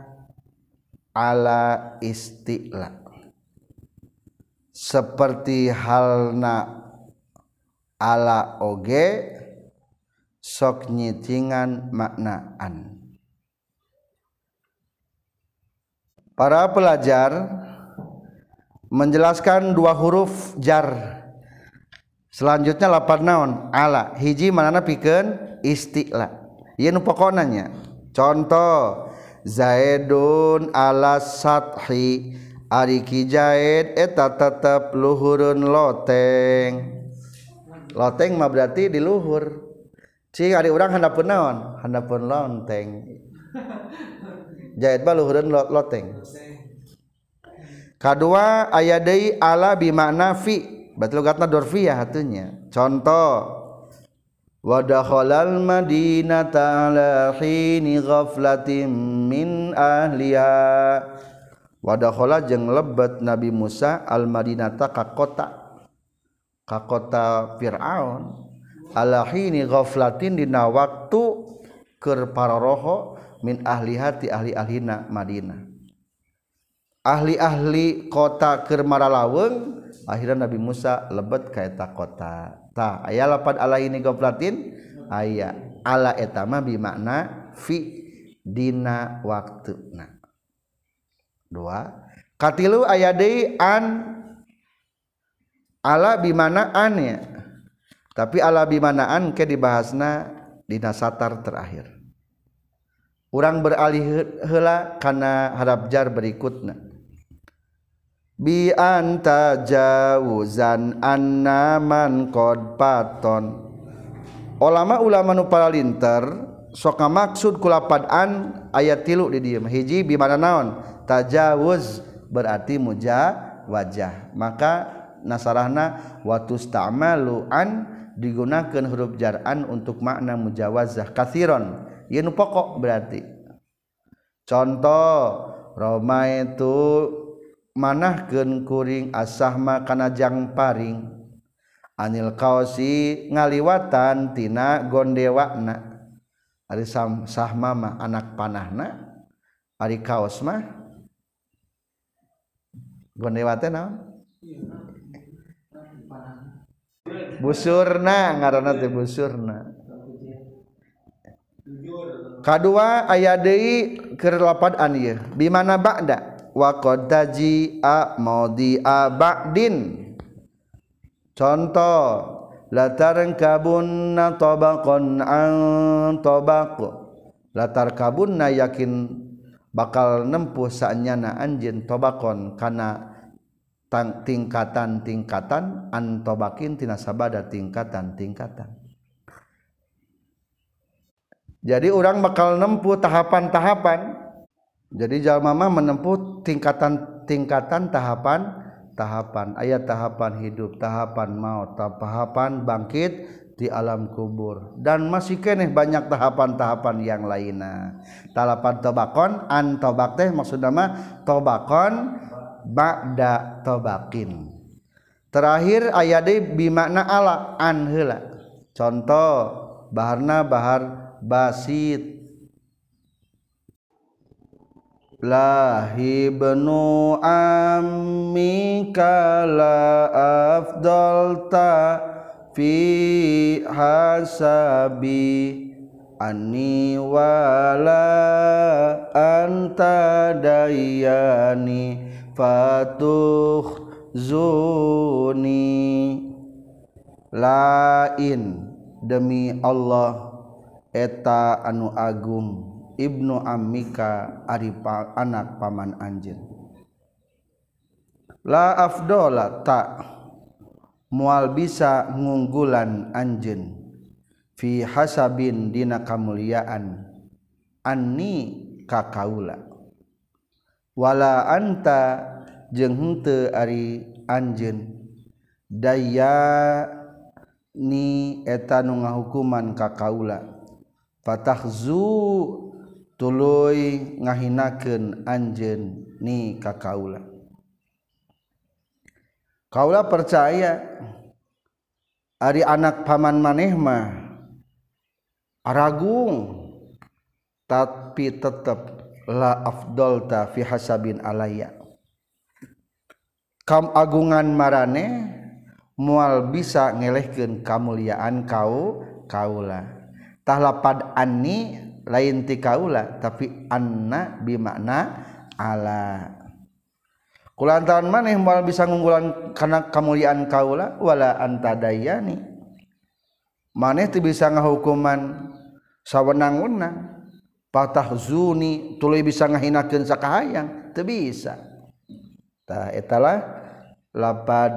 ala istilah seperti halna ala oge sok nyitingan maknaan. Para pelajar menjelaskan dua huruf jar. Selanjutnya lapan naon? Ala. Hiji manana pikeun istilah ieu nu pokoknanya contoh zaidun ala sathi ari kijaid eta tetep luhurun loteng loteng mah berarti di luhur. Cing ari urang handapun naon? Handapun lonteng. Jahit mah luhurun loteng. Kedua aya deui ala bi makna fi. Berarti logatna dorfiyah hatunya. Contoh wa dakhalal madinata ala hini ghaflatin min ahliha. Wa dakhala jeung lebet Nabi Musa al madinata ka kota ka kota Fir'aun alahini ghaflatin dina waktu keur paroroho min ahli hati ahli-ahlina Madinah. Ahli-ahli kota keur maralaweng akhirnya Nabi Musa lebet ka eta kota. Tah aya lapan alahini ghaflatin? Aya ala eta mah bi makna fi dina waktuna. Dua katilu aya deui an ala bi mana an ya. Tapi ala bi mana an ke dibahasna dina satar terakhir. Urang beralih heula kana harap jar berikutna. Bi anta jawuzan anna man qad paton. Ulama-ulama nu paralinter sok maksud kulapad an ayat tilu di dieu hiji bi mana naon tajawuz berarti muja wajah. Maka nasarahna watus ta'malu'an digunakan huruf jar'an untuk makna mujawazah kathiron yen pokok berarti. Contoh Roma itu manahkeun kuring asahma kana jang paring. Anil kaosi ngaliwatan tina gondewakna. Ari sahma mah anak panahna. Ari kaos mah gondewa teh naon? Busurna ngaranna teh busurna. Kadua aya deui keur an ieu. Bi mana ba'da? Wa qad taji'a maudhi'a ba'din. Contoh latar kabunna tabaqan an tabaq. Latar kabunna yakin bakal nempuh saanyana anjeun tabaqon kana tingkatan-tingkatan an tabaqin tina sabada tingkatan-tingkatan jadi orang bakal nempuh tahapan-tahapan. Jadi jalma mah menempuh tingkatan-tingkatan tahapan tahapan. Ayat tahapan hidup tahapan maut tahapan bangkit di alam kubur. Dan masih keneh banyak tahapan-tahapan yang lainnya. Talapan tobakon an tobak teh maksudnya mah tobakon ba'da tobakin terakhir ayat bimakna ala an heula. Contoh baharna bahar basit. Lahi benu ammika la afdalta fi hasabi. Anni wala anta dayani fatuh zuni. Lain demi Allah eta anu Agung Ibnu Amika Ari anak paman anjin la afdola tak mual bisa ngunggulan anjin fi hasabin dina kamuliaan anni kakaula wala anta jeung henteu ari anjeun. Daya ni eta nu ngahukuman ka kaula. Fatahzu tuluy ngahinakeun anjeun ni ka kaula. Kaula percaya ari anak paman maneh mah aragung tapi tetep la afdolta fi hasabin alaya. Kam agungan marane mual bisa ngelehkeun kamuliaan kau kaula. Tahlapad anni lain ti kaula tapi anna bimakna ala. Kulantaran maneh mual bisa ngunggulan kana kamuliaan kaula wala antadayani maneh teu bisa ngahukuman sawenang-wenang. patah zuni tuluy bisa ngahinakeun sakahayang teu bisa. Tah etalah lapad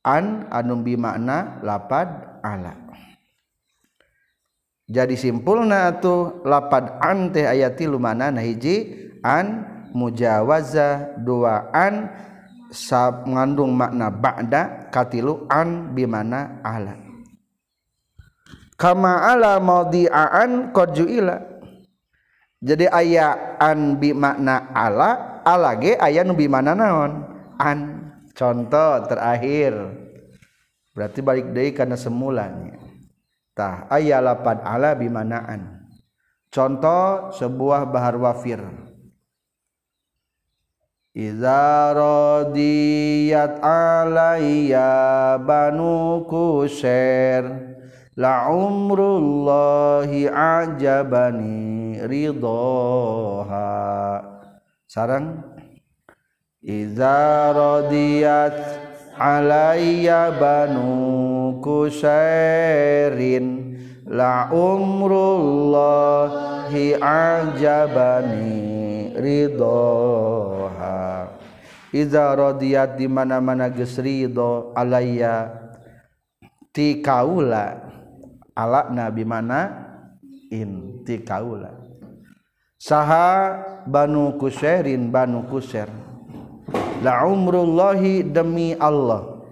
an anu bimakna lapad ala. Jadi simpulna atuh lapad an teh aya tilu hiji an mujawaza dua an ngandung makna ba'da katilu an bimana ala. Kama ala maudi'an qad jadi aya an bi makna ala ala ge aya nu bi mana naon? An. Contoh terakhir. Berarti balik deui kana semulanya. Tah aya lapad ala bi manaan contoh sebuah bahar wafir. Iza radiyat alayya banu kusher laumrullahi ajabani ridhoha sarang iza radiyat alayya banu kusairin la umrullahi ajabani ridhoha iza radiyat di mana-mana geus ridho alayya ti kaula. Ala nabi mana in ti kaula. Saha banu kusairin banu kusair la umrullahi demi Allah.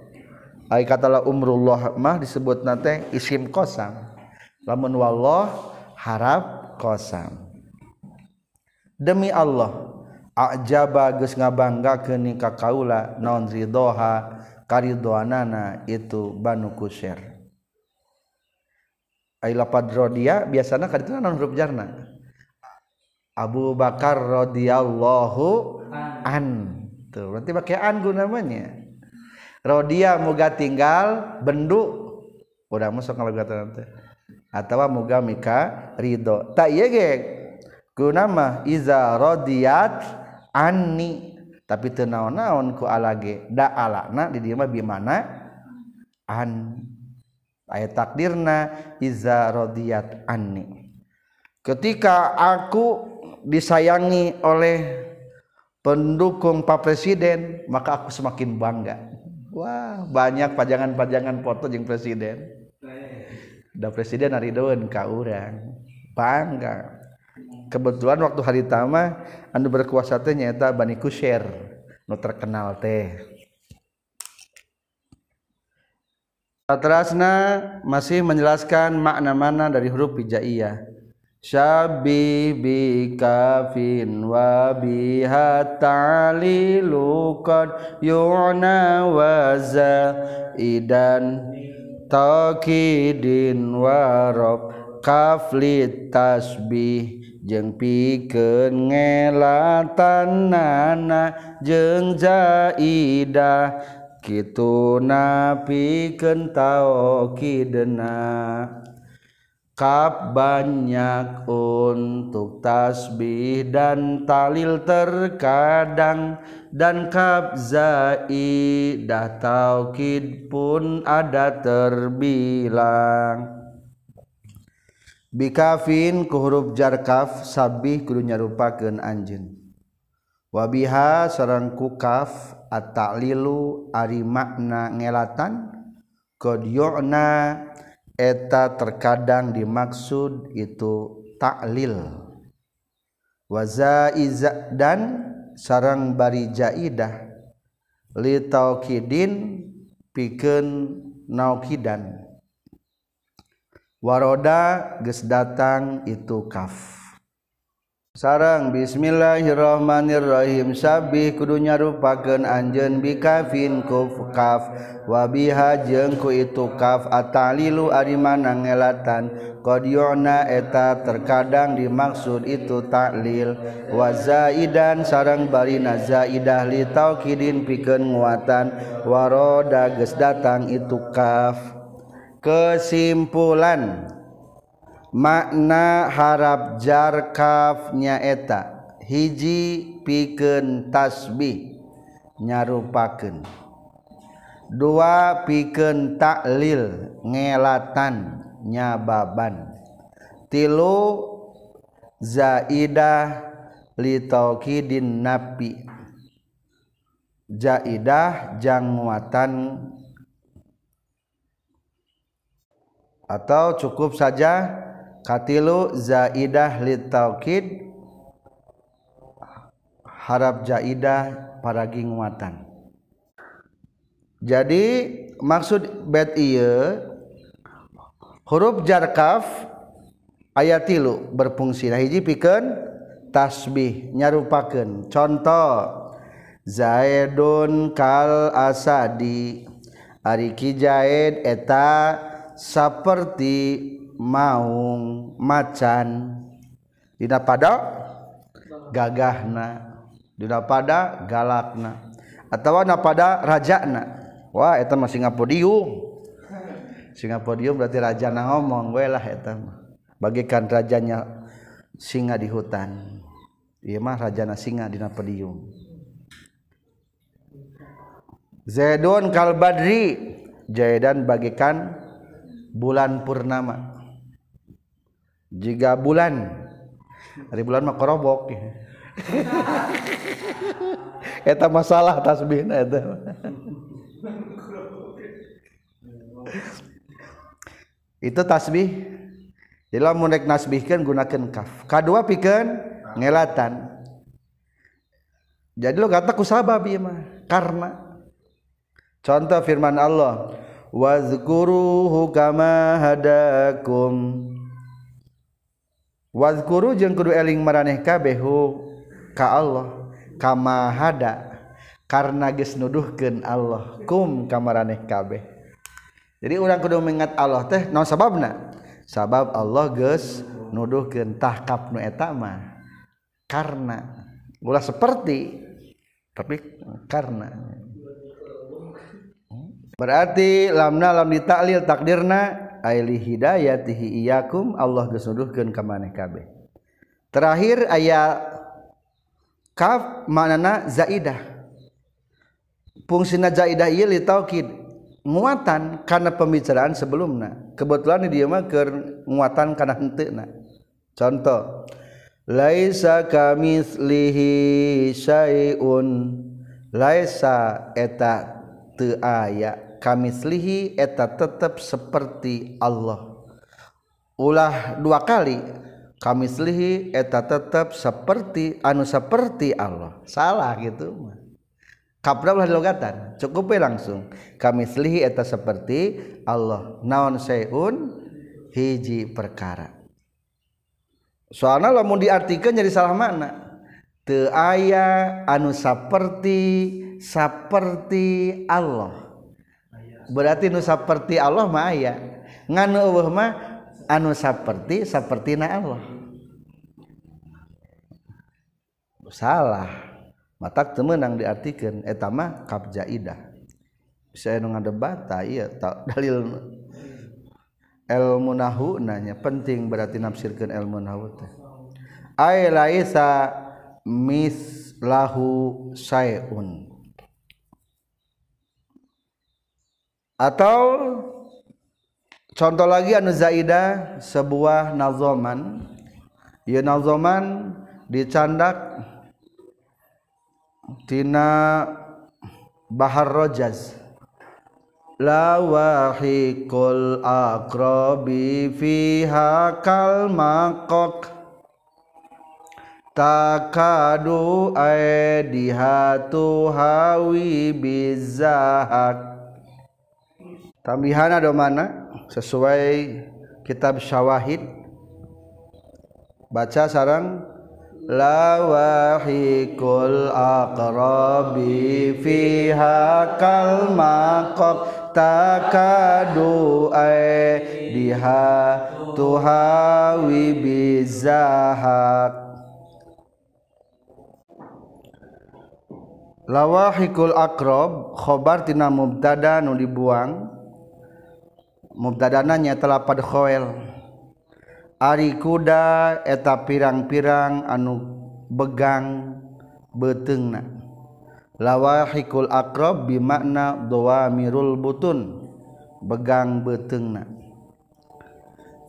Ai kata la umrullah mah disebut nate isim kosam. Lamun wallah harap kosam. Demi Allah ajaba geus ngabanggakeun ka kaula naon ridhoha karidoanana itu banu kusir. ai lapad rodia biasana kadituna naon huruf jarna? Abu Bakar radhiyallahu an. Tuh berarti pakai an namanya. Rodia muga tinggal bendu. Udah masuk kalau kata nanti. Atau muga mika ridho. Tak iya ge nama Iza rodiyat Ani tapi tenaon-naon ku alage. Da alakna di dia bi mana an ayat takdirna Iza rodiyat Ani ketika aku disayangi oleh pendukung Pak Presiden maka aku semakin bangga. Wah banyak pajangan-pajangan foto jeung presiden. Da presiden hari daun ka urang. Bangga. Kebetulan waktu hari tama anu berkuasa teh nyata Bani Kusher nu terkenal teh Terasna masih menjelaskan makna-makna dari huruf hijaiyah. Syabi bi kafin wa biha ta'lilu qad yu'na wa idan taqidin wa rab kafli tasbih jeung pikeun ngelatan jeung zaidah kitu napikeun taukidna kap banyak untuk tasbih dan talil terkadang. Dan kap zaidah taukid pun ada terbilang. Bikafin ku huruf jarkaf sabih kudu nyarupakeun anjeun. Wabiha sareng ku kaf at-ta'lilu ari makna ngelatan qad yu'na eta terkadang dimaksud itu ta'lil. Wa zaiza dan sareng bari jaidah li taukidin pikeun naukidan. Waroda geus datang itu kaf sarang Bismillahirrohmanirrohim Sabih kudunya rupaken Anjen bikafin kufkaf wabiha jengku itu kaf. Atalilu arimana ngelatan. Kodiona eta terkadang dimaksud itu taklil wazaidan sarang barina zaidah li taukidin pikeun nguatan waroda geus datang itu kaf. Kesimpulan. Makna harap jarkaf nyaeta hiji piken tasbih nyarupaken dua piken taklil ngelatan nyababan. Tilu zaidah litaukidin napi jaidah jangmuatan atau cukup saja katilu zaidah litaukid harap jaidah para nguatan. Jadi maksud bait ieu huruf jarkaf ayat tilu berfungsi. Nah hiji pikeun tasbih nyarupakeun. Contoh Zaidun kal asadi. Ari kijaid eta seperti maung macan. Tidak pada gagahna tidak pada galakna atau na pada rajana. Wah itu mah Singapodium. Singapodium berarti raja na ngomong gue lah itu bagikan rajanya singa di hutan. Iya mah rajana singa di podium Zaidun kalbadri. Jaidan bagikan bulan purnama. Jika bulan. Hari bulan mah korobok. Eta masalah tasbihna eta. Itu tasbih. Jadi lamun rek nasbihkeun gunakeun kaf. Kadua pikeun ngelatan. Jadi lo kata ku sabab ieu mah. Karena contoh firman Allah wazkuruhu kama hadakum wazkuru jeung kudu eling maraneh kabehu ka Allah kama hada karena geus nuduhkeun Allah kum ka maraneh kabeh. Jadi urang kudu mengingat Allah teh naon sababna? Sabab Allah geus nuduhkeun tahkap nu eta mah karena. Ulah seperti tapi karena. Berarti lamna lam ditaklil takdirna aili hidayatihi iyakum Allah gesuduhkeun ka maneh kabeh. Terakhir ayat kaf manana zaidah. Fungsina zaidah ieu li muatan karena pembicaraan sebelumna. Kebetulan dia mah keur muatan kana henteuna. Contoh laisa kamitslihi syai'un. Laisa eta teu aya kamislihi eta tetap seperti Allah. Ulah dua kali kamislihi eta tetap seperti anu seperti Allah. Salah gitu ulah logatan cukup langsung. Kamislihi eta seperti Allah. Naon sayun hiji perkara. Soalnya lamun diartikan jadi salah makna teu aya anu seperti seperti Allah berarti nu seperti Allah mah aya. Nganu eueuh mah anu seperti sapertina Allah. Salah. Matak teu meunang diartikeun eta mah kapjaidah bisa nu ngadebat ta ieu dalil ilmu nahu nanya penting berarti nafsirkan ilmu nahu teh. Ay laisa mislahu sayun atau contoh lagi anu zaidah sebuah nazoman. Ieu nazoman dicandak tina bahar rojaz. La wahikul aqrabi fiha kal maqaq takadu aidihatu hawi bizahak tambihan ada mana? Sesuai kitab syawahid. Baca sarang. Lawahikul aqrabi fiha kal maqab takadu diha tuhawi bizahak. Lawahikul aqrab khobar tina mubtada nu dibuang mubdadananya pada khoel. Ari kuda eta pirang-pirang anu begang betengna lawahikul bi bimakna dawamirul butun begang betengna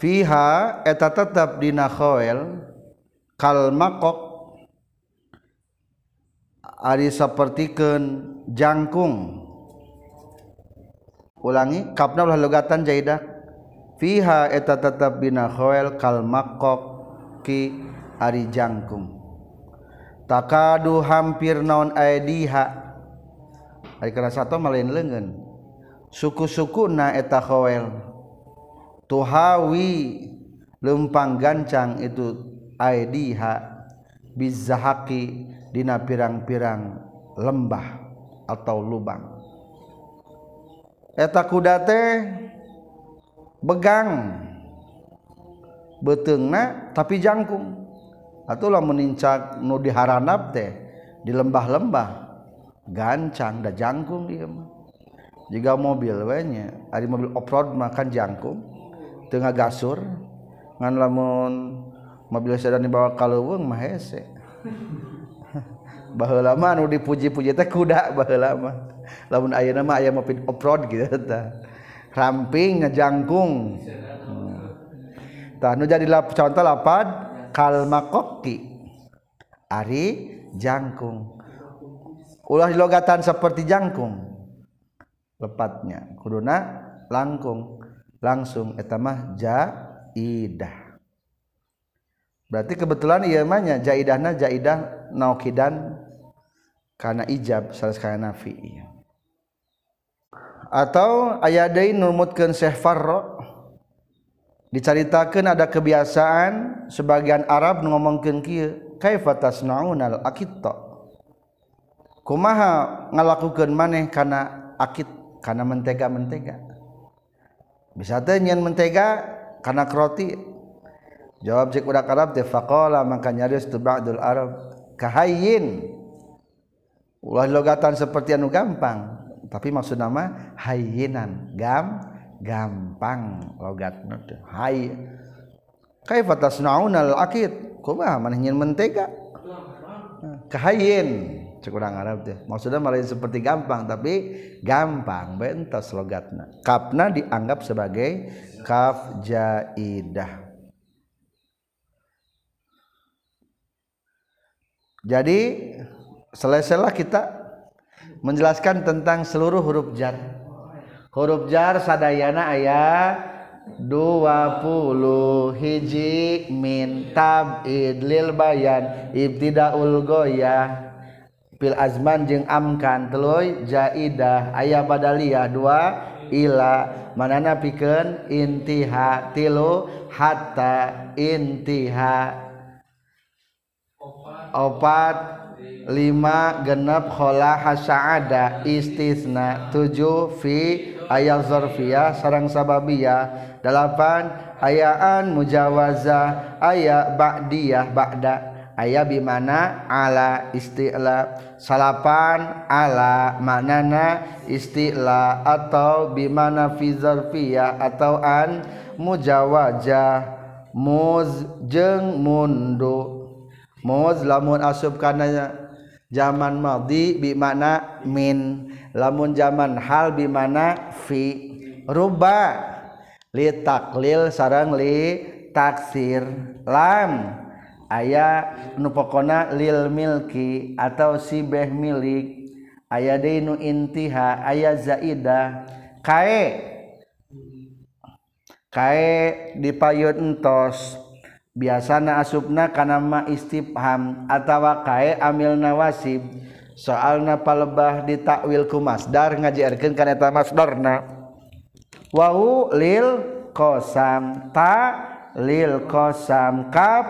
fiha eta tetap dina khoel kal makok ari sapertikeun jangkung. Ulangi kapna ulah logatan jaidah. Fiha eta tetap bina khoel kal makok ki ari jangkung. Takadu hampir naon aidiha ari kana satu malain leungeun. Suku-suku na eta khoel. Tuhawi lempang gancang itu aidiha bizahaki dina pirang-pirang lembah atau lubang eta kuda teh begang. Betengna tapi jangkung. Ataulah menincak nu diharanap teh di lembah-lembah. Gancang da jangkung dia mah. Jika mobil wenya ada mobil off-road makan jangkung. Tengah gasur ngan lamun mobil sedan dibawa kaleuweung mah hese. baheula lama nu dipuji-puji teh kuda baheula lama lamun ayeuna mah aya mobil off-road gitu tah. Ramping ngejangkung. Tah nu jadi lap, contoh lapad kalmakoki. Ari jangkung. Ulah logatan seperti jangkung. Lepatnya kuduna langkung. Langsung etamah jaidah. Berarti kebetulan iya mah nya jaidahna jaidah naukidan karena ijab salah sekali nafi atau ayat deui numutkeun Syekh Farro. Diceritakan ada kebiasaan sebagian Arab ngomongkeun kieu kaifa tasnaunal akitta kumaha ngalakukeun maneh kana akit kana mentega-mentega? Bisa teh nyen mentega kana roti jawab cek udah Arab teh faqala maka nyaris tu Arab kahayyin ulah logatan seperti anu gampang tapi maksud nama hayyinan gam gampang logatna teh. Hay kaifa tasnauna al akid kumaha maneh nyen mentega. Kahayyin cek urang Arab teh. Maksudnya malah seperti gampang tapi gampang bentos logatna. Kapna dianggap sebagai kaf jaidah. Jadi selesailah kita menjelaskan tentang seluruh huruf jar. Huruf jar sadayana ayat 20 hiji min tabid lil bayan ibtidaul goyah fil azman jeung amkan teluy jaidah aya badaliyah dua ila manana pikeun intiha tilu hatta intiha. Opat lima genep khola hasaada istisna tujuh fi ayat zorfiyah sarang sababiyah. Delapan ayaan mujawaza ayat ba'diyah ba'da. Ayat bimana? Ala isti'la salapan ala maknana isti'la atau bimana fi zorfiyah atau an mujawajah muz jeng mundu. Muz lamun asub kananya zaman madhi bimana min. Lamun zaman hal bimana fi. Ruba. Li taklil sarang li taksir. Lam. Ayah nupokona lil milki atau si beh milik. Aya deinu intiha aya zaida. Kae. Kae dipayut entos. biasanya asupna kanama istifham atawa kae amil nawasib. Soalna palebah ditakwil ku masdar ngajiarkeun kana eta masdarna. Wau lil qasam ta lil qasam kaf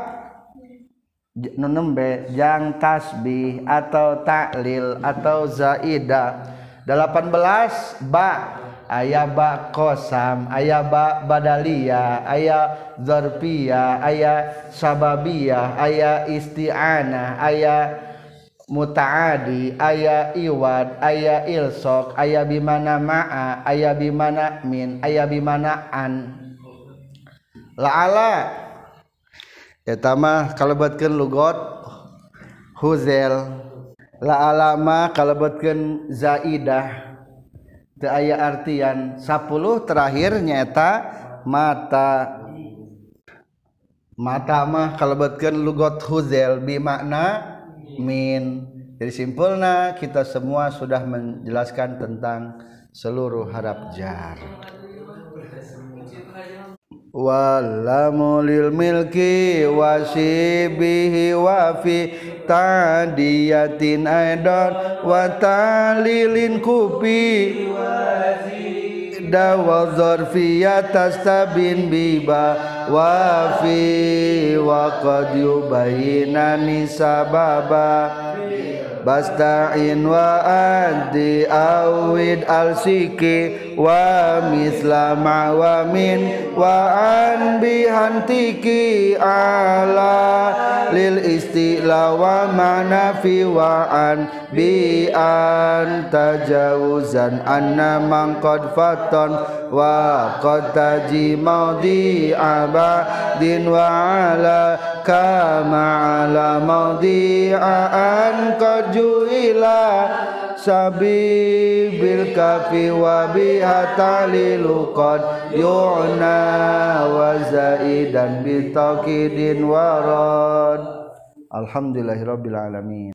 nunembe jang tasbih atau taklil atau zaida 18 ba. aya bak kosam aya bak badalia aya zorpia aya sababiyah aya isti'anah aya mutaadi aya iwad aya ilsok aya bimana ma'a aya bimana min aya bimana an. La'ala. Eta mah kalebetkeun lugot huzel. La'ala mah kalebetkeun zaidah. aya artian 10 terakhir nyata mata mata mah kalebetkeun lugot huzel bi makna min jadi simpulna kita semua sudah menjelaskan tentang seluruh harap jar. Walamu lil milki wasibihi wa fi tadiyatin aidan wa kupi. Dawa zarfiyat tastabin biba wa fi wa qad yubayyinani sababa basta'in wa adi awid al siki wa misla ma wa an bihantiki ala lil istila wa mana fi wa an bi an tajawuzan anna man qad fatan wa qad taji maudi abadin wa ala kama ala maudi an qad juila sabibil kafi wa biha talilu qad yu'na wa zaidan bitaqidin warad alhamdulillahirabbil alamin